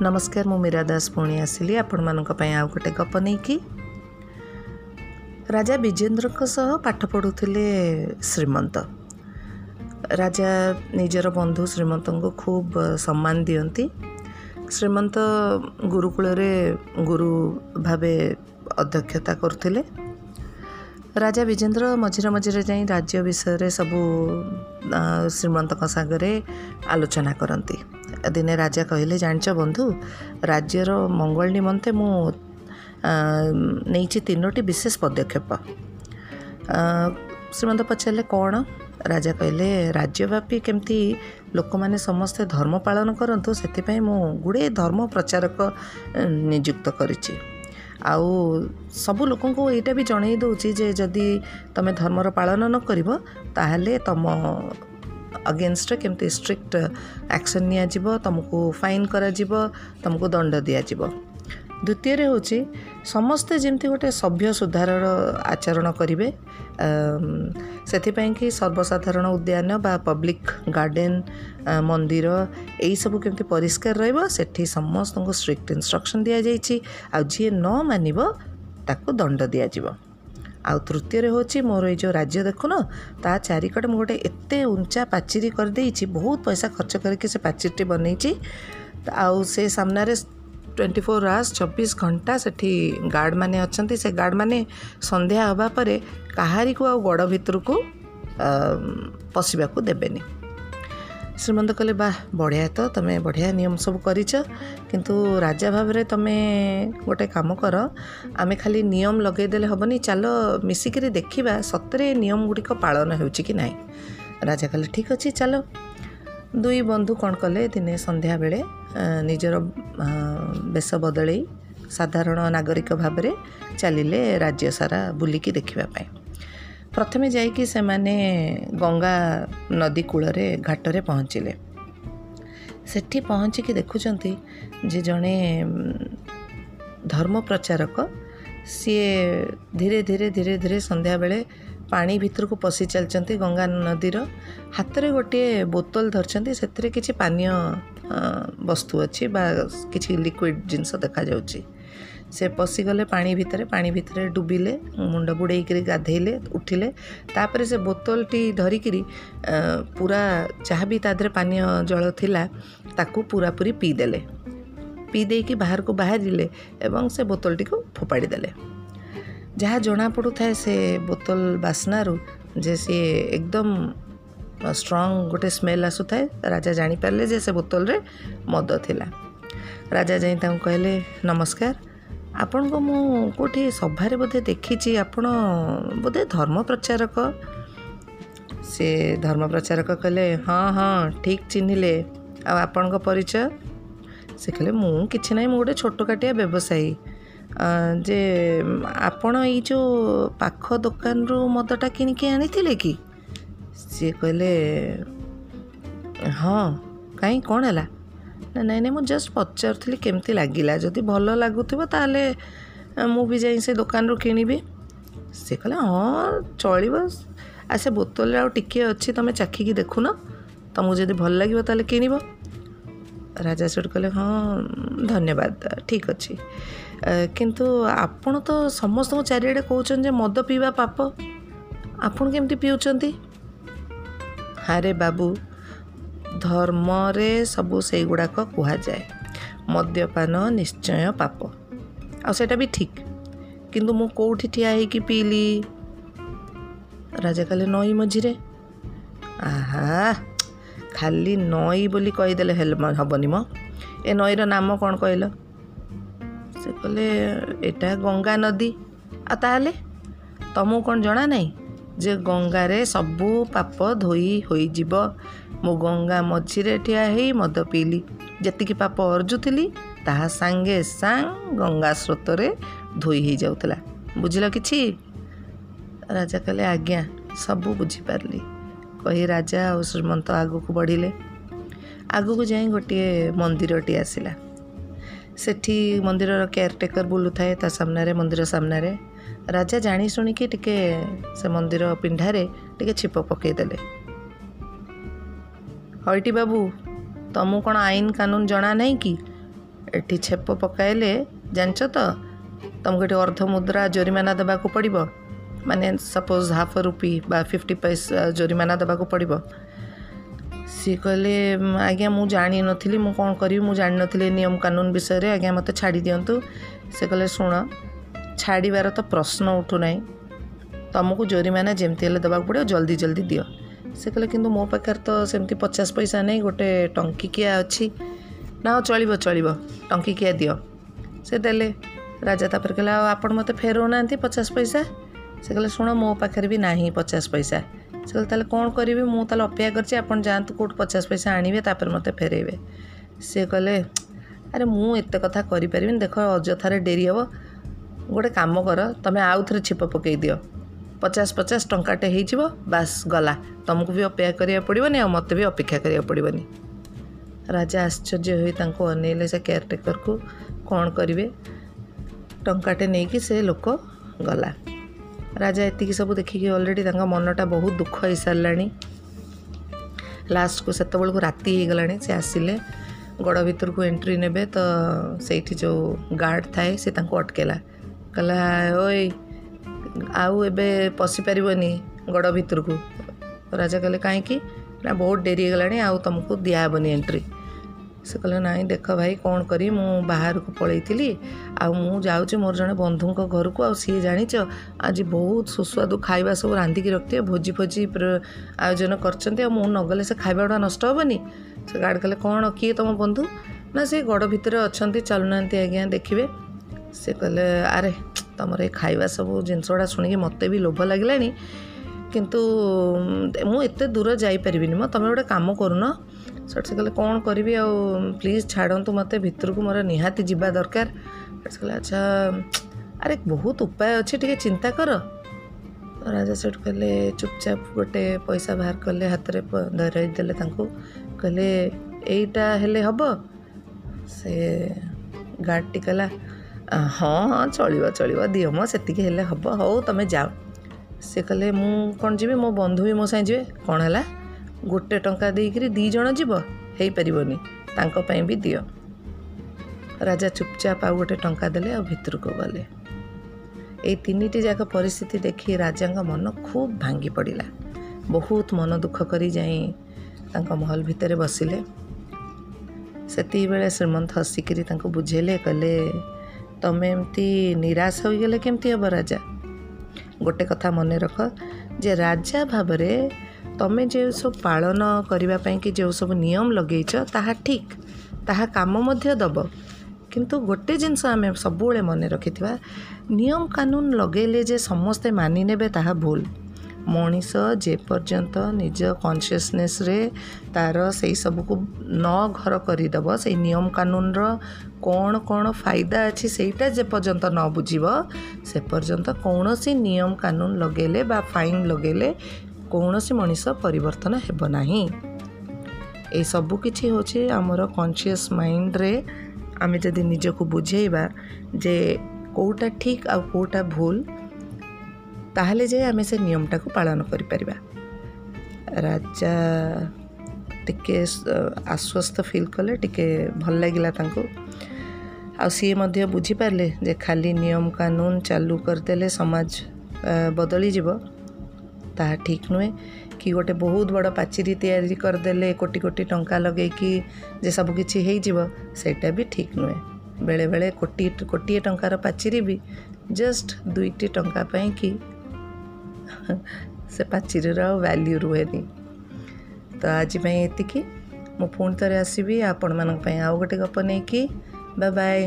ନମସ୍କାର ମୁଁ ମୀରା ଦାସ ପୁଣି ଆସିଲି ଆପଣମାନଙ୍କ ପାଇଁ ଆଉ ଗୋଟେ ଗପ ନେଇକି। ରାଜା ବିଜେନ୍ଦ୍ରଙ୍କ ସହ ପାଠ ପଢ଼ୁଥିଲେ ଶ୍ରୀମନ୍ତ। ରାଜା ନିଜର ବନ୍ଧୁ ଶ୍ରୀମନ୍ତଙ୍କୁ ଖୁବ୍ ସମ୍ମାନ ଦିଅନ୍ତି। ଶ୍ରୀମନ୍ତ ଗୁରୁକୁଳରେ ଗୁରୁ ଭାବେ ଅଧ୍ୟକ୍ଷତା କରୁଥିଲେ। ରାଜା ବିଜେନ୍ଦ୍ର ମଝିରେ ମଝିରେ ଯାଇ ରାଜ୍ୟ ବିଷୟରେ ସବୁ ଶ୍ରୀମନ୍ତଙ୍କ ସାଙ୍ଗରେ ଆଲୋଚନା କରନ୍ତି। ଦିନେ ରାଜା କହିଲେ ଜାଣିଛ ବନ୍ଧୁ ରାଜ୍ୟର ମଙ୍ଗଳ ନିମନ୍ତେ ମୁଁ ନେଇଛି ତିନୋଟି ବିଶେଷ ପଦକ୍ଷେପ। ଶ୍ରୀମନ୍ତ ପଚାରିଲେ କ'ଣ? ରାଜା କହିଲେ ରାଜ୍ୟବ୍ୟାପୀ କେମିତି ଲୋକମାନେ ସମସ୍ତେ ଧର୍ମ ପାଳନ କରନ୍ତୁ ସେଥିପାଇଁ ମୁଁ ଗୁଡ଼ିଏ ଧର୍ମ ପ୍ରଚାରକ ନିଯୁକ୍ତ କରିଛି। ଆଉ ସବୁ ଲୋକଙ୍କୁ ଏଇଟା ବି ଜଣେଇ ଦେଉଛି ଯେ ଯଦି ତୁମେ ଧର୍ମର ପାଳନ ନ କରିବ ତାହେଲେ ତୁମ ଅଗେନଷ୍ଟରେ କେମିତି ଷ୍ଟ୍ରିକ୍ଟ ଆକ୍ସନ୍ ନିଆଯିବ ତୁମକୁ ଫାଇନ୍ କରାଯିବ ତୁମକୁ ଦଣ୍ଡ ଦିଆଯିବ। ଦ୍ୱିତୀୟରେ ହେଉଛି ସମସ୍ତେ ଯେମିତି ଗୋଟେ ସଭ୍ୟ ସୁଧାରର ଆଚରଣ କରିବେ ସେଥିପାଇଁ କି ସର୍ବସାଧାରଣ ଉଦ୍ୟାନ ବା ପବ୍ଲିକ୍ ଗାର୍ଡ଼େନ୍ ମନ୍ଦିର ଏଇସବୁ କେମିତି ପରିଷ୍କାର ରହିବ ସେଠି ସମସ୍ତଙ୍କୁ ଷ୍ଟ୍ରିକ୍ଟ ଇନଷ୍ଟ୍ରକ୍ସନ୍ ଦିଆଯାଇଛି। ଆଉ ଯିଏ ନ ମାନିବ ତାକୁ ଦଣ୍ଡ ଦିଆଯିବ। ଆଉ ତୃତୀୟରେ ହେଉଛି ମୋର ଏଇ ଯେଉଁ ରାଜ୍ୟ ଦେଖୁନ ତା ଚାରିକଟେ ମୁଁ ଗୋଟେ ଏତେ ଉଞ୍ଚା ପାଚେରୀ କରିଦେଇଛି ବହୁତ ପଇସା ଖର୍ଚ୍ଚ କରିକି ସେ ପାଚେରୀଟି ବନେଇଛି। ଆଉ ସେ ସାମ୍ନାରେ ଟ୍ୱେଣ୍ଟି ଫୋର୍ ଆୱାର୍ସ ଚବିଶ ଘଣ୍ଟା ସେଠି ଗାର୍ଡ଼ମାନେ ଅଛନ୍ତି। ସେ ଗାର୍ଡ଼ମାନେ ସନ୍ଧ୍ୟା ହେବା ପରେ କାହାରିକୁ ଆଉ ଗଡ଼ ଭିତରକୁ ପଶିବାକୁ ଦେବେନି। ଶ୍ରୀମନ୍ତ କହିଲେ ବା ବଢ଼ିଆ ତ ତୁମେ ବଢ଼ିଆ ନିୟମ ସବୁ କରିଛ। କିନ୍ତୁ ରାଜା ଭାବରେ ତୁମେ ଗୋଟେ କାମ କର ଆମେ ଖାଲି ନିୟମ ଲଗାଇଦେଲେ ହେବନି ଚାଲ ମିଶିକିରି ଦେଖିବା ସତରେ ନିୟମ ଗୁଡ଼ିକ ପାଳନ ହେଉଛି କି ନାହିଁ। ରାଜା କହିଲେ ଠିକ୍ ଅଛି ଚାଲ। ଦୁଇ ବନ୍ଧୁ କ'ଣ କଲେ ଦିନେ ସନ୍ଧ୍ୟାବେଳେ ନିଜର ବେଶ ବଦଳେଇ ସାଧାରଣ ନାଗରିକ ଭାବରେ ଚାଲିଲେ ରାଜ୍ୟ ସାରା ବୁଲିକି ଦେଖିବା ପାଇଁ। ପ୍ରଥମେ ଯାଇକି ସେମାନେ ଗଙ୍ଗା ନଦୀ କୂଳରେ ଘାଟରେ ପହଞ୍ଚିଲେ। ସେଠି ପହଞ୍ଚିକି ଦେଖୁଛନ୍ତି ଯେ ଜଣେ ଧର୍ମ ପ୍ରଚାରକ ସିଏ ଧୀରେ ଧୀରେ ଧୀରେ ଧୀରେ ସନ୍ଧ୍ୟାବେଳେ ପାଣି ଭିତରକୁ ପଶି ଚାଲିଛନ୍ତି ଗଙ୍ଗା ନଦୀର। ହାତରେ ଗୋଟିଏ ବୋତଲ ଧରିଛନ୍ତି ସେଥିରେ କିଛି ପାନୀୟ ବସ୍ତୁ ଅଛି ବା କିଛି ଲିକ୍ୱିଡ଼ ଜିନିଷ ଦେଖାଯାଉଛି। ସେ ପଶିଗଲେ ପାଣି ଭିତରେ ପାଣି ଭିତରେ ଡୁବିଲେ ମୁଣ୍ଡ ବୁଡ଼େଇକିରି ଗାଧେଇଲେ ଉଠିଲେ। ତାପରେ ସେ ବୋତଲଟି ଧରିକିରି ପୁରା ଯାହା ବି ତା ଦେହରେ ପାନୀୟ ଜଳ ଥିଲା ତାକୁ ପୁରାପୁରି ପିଇଦେଲେ ପିଇ ଦେଇକି ବାହାରକୁ ବାହାରିଲେ ଏବଂ ସେ ବୋତଲଟିକୁ ଫୋପାଡ଼ି ଦେଲେ। ଯାହା ଜଣାପଡ଼ୁଥାଏ ସେ ବୋତଲ ବାସ୍ନାରୁ ଯେ ସିଏ ଏକଦମ ଷ୍ଟ୍ରଙ୍ଗ ଗୋଟେ ସ୍ମେଲ୍ ଆସୁଥାଏ ରାଜା ଜାଣିପାରିଲେ ଯେ ସେ ବୋତଲରେ ମଦ ଥିଲା। ରାଜା ଯାଇ ତାଙ୍କୁ କହିଲେ ନମସ୍କାର ଆପଣଙ୍କୁ ମୁଁ କେଉଁଠି ସଭାରେ ବୋଧେ ଦେଖିଛି ଆପଣ ବୋଧେ ଧର୍ମ ପ୍ରଚାରକ? ସେ ଧର୍ମ ପ୍ରଚାରକ କହିଲେ ହଁ ହଁ ଠିକ୍ ଚିହ୍ନିଲେ। ଆଉ ଆପଣଙ୍କ ପରିଚୟ? ସେ କହିଲେ ମୁଁ କିଛି ନାହିଁ ମୁଁ ଗୋଟେ ଛୋଟ କାଟିଆ ବ୍ୟବସାୟୀ ଯେ ଆପଣ ଏଇ ଯେଉଁ ପାଖ ଦୋକାନରୁ ମଦଟା କିଣିକି ଆଣିଥିଲେ କି? ସିଏ କହିଲେ ହଁ କାହିଁ କ'ଣ ହେଲା? ନା ନାଇଁ ନାଇଁ ମୁଁ ଜଷ୍ଟ ପଚାରୁଥିଲି କେମିତି ଲାଗିଲା। ଯଦି ଭଲ ଲାଗୁଥିବ ତାହେଲେ ମୁଁ ବି ଯାଇ ସେ ଦୋକାନରୁ କିଣିବି। ସେ କହିଲେ ହଁ ଚଳିବ। ଆଉ ସେ ବୋତଲରେ ଆଉ ଟିକିଏ ଅଛି ତୁମେ ଚାଖିକି ଦେଖୁନ। ତୁମକୁ ଯଦି ଭଲ ଲାଗିବ ତାହେଲେ କିଣିବ। ରାଜା ସେଠୁ କହିଲେ ହଁ ଧନ୍ୟବାଦ ଠିକ୍ ଅଛି। କିନ୍ତୁ ଆପଣ ତ ସମସ୍ତଙ୍କୁ ଚାରିଆଡ଼େ କହୁଛନ୍ତି ଯେ ମଦ ପିଇବା ପାପ। ଆପଣ କେମିତି ପିଉଛନ୍ତି? ଆରେ ବାବୁ ଧର୍ମରେ ସବୁ ସେଇଗୁଡ଼ାକ କୁହାଯାଏ। ମଦ୍ୟପାନ ନିଶ୍ଚୟ ପାପ। ଆଉ ସେଇଟା ବି ଠିକ୍। କିନ୍ତୁ ମୁଁ କେଉଁଠି ଠିଆ ହେଇକି ପିଇଲି? ରାଜା କହିଲେ ନଈ ମଝିରେ। ଆହା ଖାଲି ନଈ ବୋଲି କହିଦେଲେ ହେଲେ ହେବନି ମ। ଏ ନଈର ନାମ କ'ଣ କହିଲ? ସେ କହିଲେ ଏଇଟା ଗଙ୍ଗା ନଦୀ। ଆଉ ତାହେଲେ ତୁମକୁ କ'ଣ ଜଣା ନାହିଁ? ଯେ ଗଙ୍ଗାରେ ସବୁ ପାପ ଧୋଇ ହୋଇଯିବ। ମୁଁ ଗଙ୍ଗା ମଝିରେ ଠିଆ ହେଇ ମଦ ପିଇଲି। ଯେତିକି ପାପ ଅର୍ଜୁଥିଲି ତାହା ସାଙ୍ଗେ ସାଙ୍ଗ ଗଙ୍ଗା ସ୍ରୋତରେ ଧୋଇ ହେଇଯାଉଥିଲା। ବୁଝିଲ କିଛି? ରାଜା କହିଲେ ଆଜ୍ଞା ସବୁ ବୁଝିପାରିଲି। କହି ରାଜା ଆଉ ଶ୍ରୀମନ୍ତ ଆଗକୁ ବଢ଼ିଲେ। ଆଗକୁ ଯାଇ ଗୋଟିଏ ମନ୍ଦିରଟି ଆସିଲା। ସେଠି ମନ୍ଦିରର କେୟାରଟେକର ବୁଲୁଥାଏ ତା ସାମ୍ନାରେ ମନ୍ଦିର ସାମ୍ନାରେ। ରାଜା ଜାଣି ଶୁଣିକି ଟିକେ ସେ ମନ୍ଦିର ପିଣ୍ଡାରେ ଟିକେ ଛିପ ପକାଇଦେଲେ। ହଇଟି ବାବୁ ତୁମକୁ କ'ଣ ଆଇନ କାନୁନ ଜଣା ନାହିଁ କି? ଏଠି ଛେପ ପକାଇଲେ ଜାଣିଛ ତ? ତୁମକୁ ଏଠି ଅର୍ଦ୍ଧ ମୁଦ୍ରା ଜୋରିମାନା ଦେବାକୁ ପଡ଼ିବ। ମାନେ ସପୋଜ୍ ହାଫ୍ ରୁପି ବା ଫିଫ୍ଟି ପଇସା ଜୋରିମାନା ଦେବାକୁ ପଡ଼ିବ। ସିଏ କହିଲେ ଆଜ୍ଞା ମୁଁ ଜାଣିନଥିଲି ମୁଁ କ'ଣ କରିବି? ମୁଁ ଜାଣିନଥିଲି ନିୟମ କାନୁନ ବିଷୟରେ। ଆଜ୍ଞା ମୋତେ ଛାଡ଼ି ଦିଅନ୍ତୁ ସେ କହିଲେ ଶୁଣ ଛାଡ଼ିବାର ତ ପ୍ରଶ୍ନ ଉଠୁନାହିଁ ତୁମକୁ ଜୋରିମାନା ଯେମିତି ହେଲେ ଦେବାକୁ ପଡ଼ିବ ଜଲ୍ଦି ଜଲ୍ଦି ଦିଅ ସେ କହିଲେ କିନ୍ତୁ ମୋ ପାଖରେ ତ ସେମିତି ପଚାଶ ପଇସା ନେଇ ଗୋଟେ ଟଙ୍କିକିଆ ଅଛି ନା ଚଳିବ ଚଳିବ ଟଙ୍କିକିଆ ଦିଅ ସେ ଦେଲେ ରାଜା ତାପରେ କହିଲେ ଆଉ ଆପଣ ମୋତେ ଫେରଉନାହାନ୍ତି ପଚାଶ ପଇସା ସେ କହିଲେ ଶୁଣ ମୋ ପାଖରେ ବି ନାହିଁ ପଚାଶ ପଇସା ସେ କହିଲେ ତାହେଲେ କ'ଣ କରିବି? ମୁଁ ତାହେଲେ ଅପେକ୍ଷା କରିଛି ଆପଣ ଯାଆନ୍ତୁ କେଉଁଠୁ ପଚାଶ ପଇସା ଆଣିବେ ତାପରେ ମୋତେ ଫେରାଇବେ। ସେ କହିଲେ ଆରେ ମୁଁ ଏତେ କଥା କରିପାରିବିନି। ଦେଖ ଅଯଥାରେ ଡେରି ହେବ। ଗୋଟେ କାମ କର ତୁମେ ଆଉ ଥରେ ଛିପ ପକାଇ ଦିଅ। ପଚାଶ ପଚାଶ ଟଙ୍କାଟେ ହେଇଯିବ ବାସ୍ ଗଲା। ତୁମକୁ ବି ଅପେକ୍ଷା କରିବାକୁ ପଡ଼ିବନି ଆଉ ମୋତେ ବି ଅପେକ୍ଷା କରିବାକୁ ପଡ଼ିବନି। ରାଜା ଆଶ୍ଚର୍ଯ୍ୟ ହୋଇ ତାଙ୍କୁ ଅନେଇଲେ ସେ କେୟାରଟେକର୍କୁ କ'ଣ କରିବେ? ଟଙ୍କାଟେ ନେଇକି ସେ ଲୋକ ଗଲା। ରାଜା ଏତିକି ସବୁ ଦେଖିକି ଅଲରେଡ଼ି ତାଙ୍କ ମନଟା ବହୁତ ଦୁଃଖ ହେଇସାରିଲାଣି ଲାଷ୍ଟକୁ ସେତେବେଳକୁ ରାତି ହେଇଗଲାଣି ସେ ଆସିଲେ। ଗଡ଼ ଭିତରକୁ ଏଣ୍ଟ୍ରି ନେବେ ତ ସେଇଠି ଯେଉଁ ଗାର୍ଡ଼ ଥାଏ ସେ ତାଙ୍କୁ ଅଟକେଲା କହିଲା ଓଇ ଆଉ ଏବେ ପଶିପାରିବନି ଗଡ଼ ଭିତରକୁ। ରାଜା କହିଲେ କାହିଁକି? ନା ବହୁତ ଡେରି ହେଇଗଲାଣି ଆଉ ତୁମକୁ ଦିଆହେବନି ଏଣ୍ଟ୍ରି ସେ କହିଲେ ନାଇଁ ଦେଖ ଭାଇ କ'ଣ କରିବି ମୁଁ ବାହାରକୁ ପଳେଇଥିଲି ଆଉ ମୁଁ ଯାଉଛି ମୋର ଜଣେ ବନ୍ଧୁଙ୍କ ଘରକୁ ଆଉ ସିଏ ଜାଣିଛ ଆଜି ବହୁତ ସୁସ୍ୱାଦୁ ଖାଇବା ସବୁ ରାନ୍ଧିକି ରଖିଥିବେ ଭୋଜି ଫୋଜି ଆୟୋଜନ କରିଛନ୍ତି ଆଉ ମୁଁ ନଗଲେ ସେ ଖାଇବାଟା ନଷ୍ଟ ହେବନି? ସେ ଗାର୍ଡ଼ କହିଲେ କ'ଣ କିଏ ତୁମ ବନ୍ଧୁ? ନା ସେ ଗଡ଼ ଭିତରେ ଅଛନ୍ତି ଚାଲୁନାହାନ୍ତି ଆଜ୍ଞା ଦେଖିବେ। ସେ କହିଲେ ଆରେ ତୁମର ଏ ଖାଇବା ସବୁ ଜିନିଷ ଗୁଡ଼ା ଶୁଣିକି ମୋତେ ବି ଲୋଭ ଲାଗିଲାଣି। କିନ୍ତୁ ମୁଁ ଏତେ ଦୂର ଯାଇପାରିବିନି ମ ତୁମେ ଗୋଟେ କାମ କରୁନ। ସେଠି ସେ କହିଲେ କ'ଣ କରିବି ଆଉ? ପ୍ଲିଜ୍ ଛାଡ଼ନ୍ତୁ ମୋତେ ଭିତରକୁ ମୋର ନିହାତି ଯିବା ଦରକାର। ସେ କହିଲେ ଆଚ୍ଛା ଆରେ ବହୁତ ଉପାୟ ଅଛି ଟିକେ ଚିନ୍ତା କର। ରାଜା ସେଠୁ କହିଲେ ଚୁପଚାପ ଗୋଟେ ପଇସା ବାହାର କଲେ ହାତରେ ଧରାଇ ଦେଲେ ତାଙ୍କୁ। କହିଲେ ଏଇଟା ହେଲେ ହେବ? ସେ ଗାର୍ଡ଼ଟି କହିଲା ହଁ ହଁ ଚଳିବ ଚଳିବ ଦିଅ ମ ସେତିକି ହେଲେ ହେବ। ହଉ ତୁମେ ଯାଅ। ସେ କହିଲେ ମୁଁ କ'ଣ ଯିବି? ମୋ ବନ୍ଧୁ ବି ମୋ ସାଙ୍ଗେ ଯିବେ। କ'ଣ ହେଲା? ଗୋଟେ ଟଙ୍କା ଦେଇକରି ଦୁଇ ଜଣ ଯିବ? ହେଇପାରିବନି। ତାଙ୍କ ପାଇଁ ବି ଦିଅ। ରାଜା ଚୁପଚାପ ଆଉ ଗୋଟେ ଟଙ୍କା ଦେଲେ ଆଉ ଭିତରକୁ ଗଲେ। ଏଇ ତିନିଟି ଯାକ ପରିସ୍ଥିତି ଦେଖି ରାଜାଙ୍କ ମନ ଖୁବ୍ ଭାଙ୍ଗି ପଡ଼ିଲା। ବହୁତ ମନ ଦୁଃଖ କରି ଯାଇ ତାଙ୍କ ମହଲ ଭିତରେ ବସିଲେ। ସେତିକିବେଳେ ଶ୍ରୀମନ୍ତ ହସିକିରି ତାଙ୍କୁ ବୁଝେଇଲେ କହିଲେ ତୁମେ ଏମିତି ନିରାଶ ହୋଇଗଲେ କେମିତି ହେବ ରାଜା? ଗୋଟେ କଥା ମନେ ରଖ ଯେ ରାଜା ଭାବରେ ତୁମେ ଯେଉଁ ସବୁ ପାଳନ କରିବା ପାଇଁ କି ଯେଉଁ ସବୁ ନିୟମ ଲଗେଇଛ ତାହା ଠିକ୍ ତାହା କାମ ମଧ୍ୟ ଦେବ। କିନ୍ତୁ ଗୋଟେ ଜିନିଷ ଆମେ ସବୁବେଳେ ମନେ ରଖିଥିବା ନିୟମ କାନୁନ ଲଗେଇଲେ ଯେ ସମସ୍ତେ ମାନି ନେବେ ତାହା ଭୁଲ। ମଣିଷ ଯେପର୍ଯ୍ୟନ୍ତ ନିଜ କନସିୟସନେସ୍ରେ ତା'ର ସେଇ ସବୁକୁ ନ ଘର କରିଦେବ ସେଇ ନିୟମ କାନୁନର କ'ଣ କ'ଣ ଫାଇଦା ଅଛି ସେଇଟା ଯେପର୍ଯ୍ୟନ୍ତ ନ ବୁଝିବ ସେ ପର୍ଯ୍ୟନ୍ତ କୌଣସି ନିୟମ କାନୁନ ଲଗେଇଲେ ବା ଫାଇନ୍ ଲଗେଇଲେ କୌଣସି ମଣିଷ ପରିବର୍ତ୍ତନ ହେବ ନାହିଁ। ଏସବୁ କିଛି ହେଉଛି ଆମର କନସିୟସ୍ ମାଇଣ୍ଡରେ ଆମେ ଯଦି ନିଜକୁ ବୁଝେଇବା ଯେ କେଉଁଟା ଠିକ୍ ଆଉ କେଉଁଟା ଭୁଲ ତାହେଲେ ଯାଇ ଆମେ ସେ ନିୟମଟାକୁ ପାଳନ କରିପାରିବା ରାଜା ଟିକେ ଆଶ୍ୱସ୍ତ ଫିଲ୍ କଲେ ଟିକେ ଭଲ ଲାଗିଲା ତାଙ୍କୁ ଆଉ ସିଏ ମଧ୍ୟ ବୁଝିପାରିଲେ ଯେ ଖାଲି ନିୟମ କାନୁନ ଚାଲୁ କରିଦେଲେ ସମାଜ ବଦଳିଯିବ ତାହା ଠିକ୍ ନୁହେଁ କି ଗୋଟେ ବହୁତ ବଡ଼ ପାଚେରୀ ତିଆରି କରିଦେଲେ କୋଟି କୋଟି ଟଙ୍କା ଲଗେଇକି ଯେ ସବୁକିଛି ହେଇଯିବ ସେଇଟା ବି ଠିକ୍ ନୁହେଁ ବେଳେବେଳେ କୋଟି କୋଟିଏ ଟଙ୍କାର ପାଚେରୀ ବି ଜଷ୍ଟ ଦୁଇଟି ଟଙ୍କା ପାଇଁକି ସେ ପାଚେରୀର ଆଉ ଭ୍ୟାଲ୍ୟୁ ରୁହେନି। ତ ଆଜି ପାଇଁ ଏତିକି। ମୁଁ ପୁଣି ଥରେ ଆସିବି ଆପଣମାନଙ୍କ ପାଇଁ। ଆଉ ଗୋଟେ ଗପ ନେଇକି। Bye bye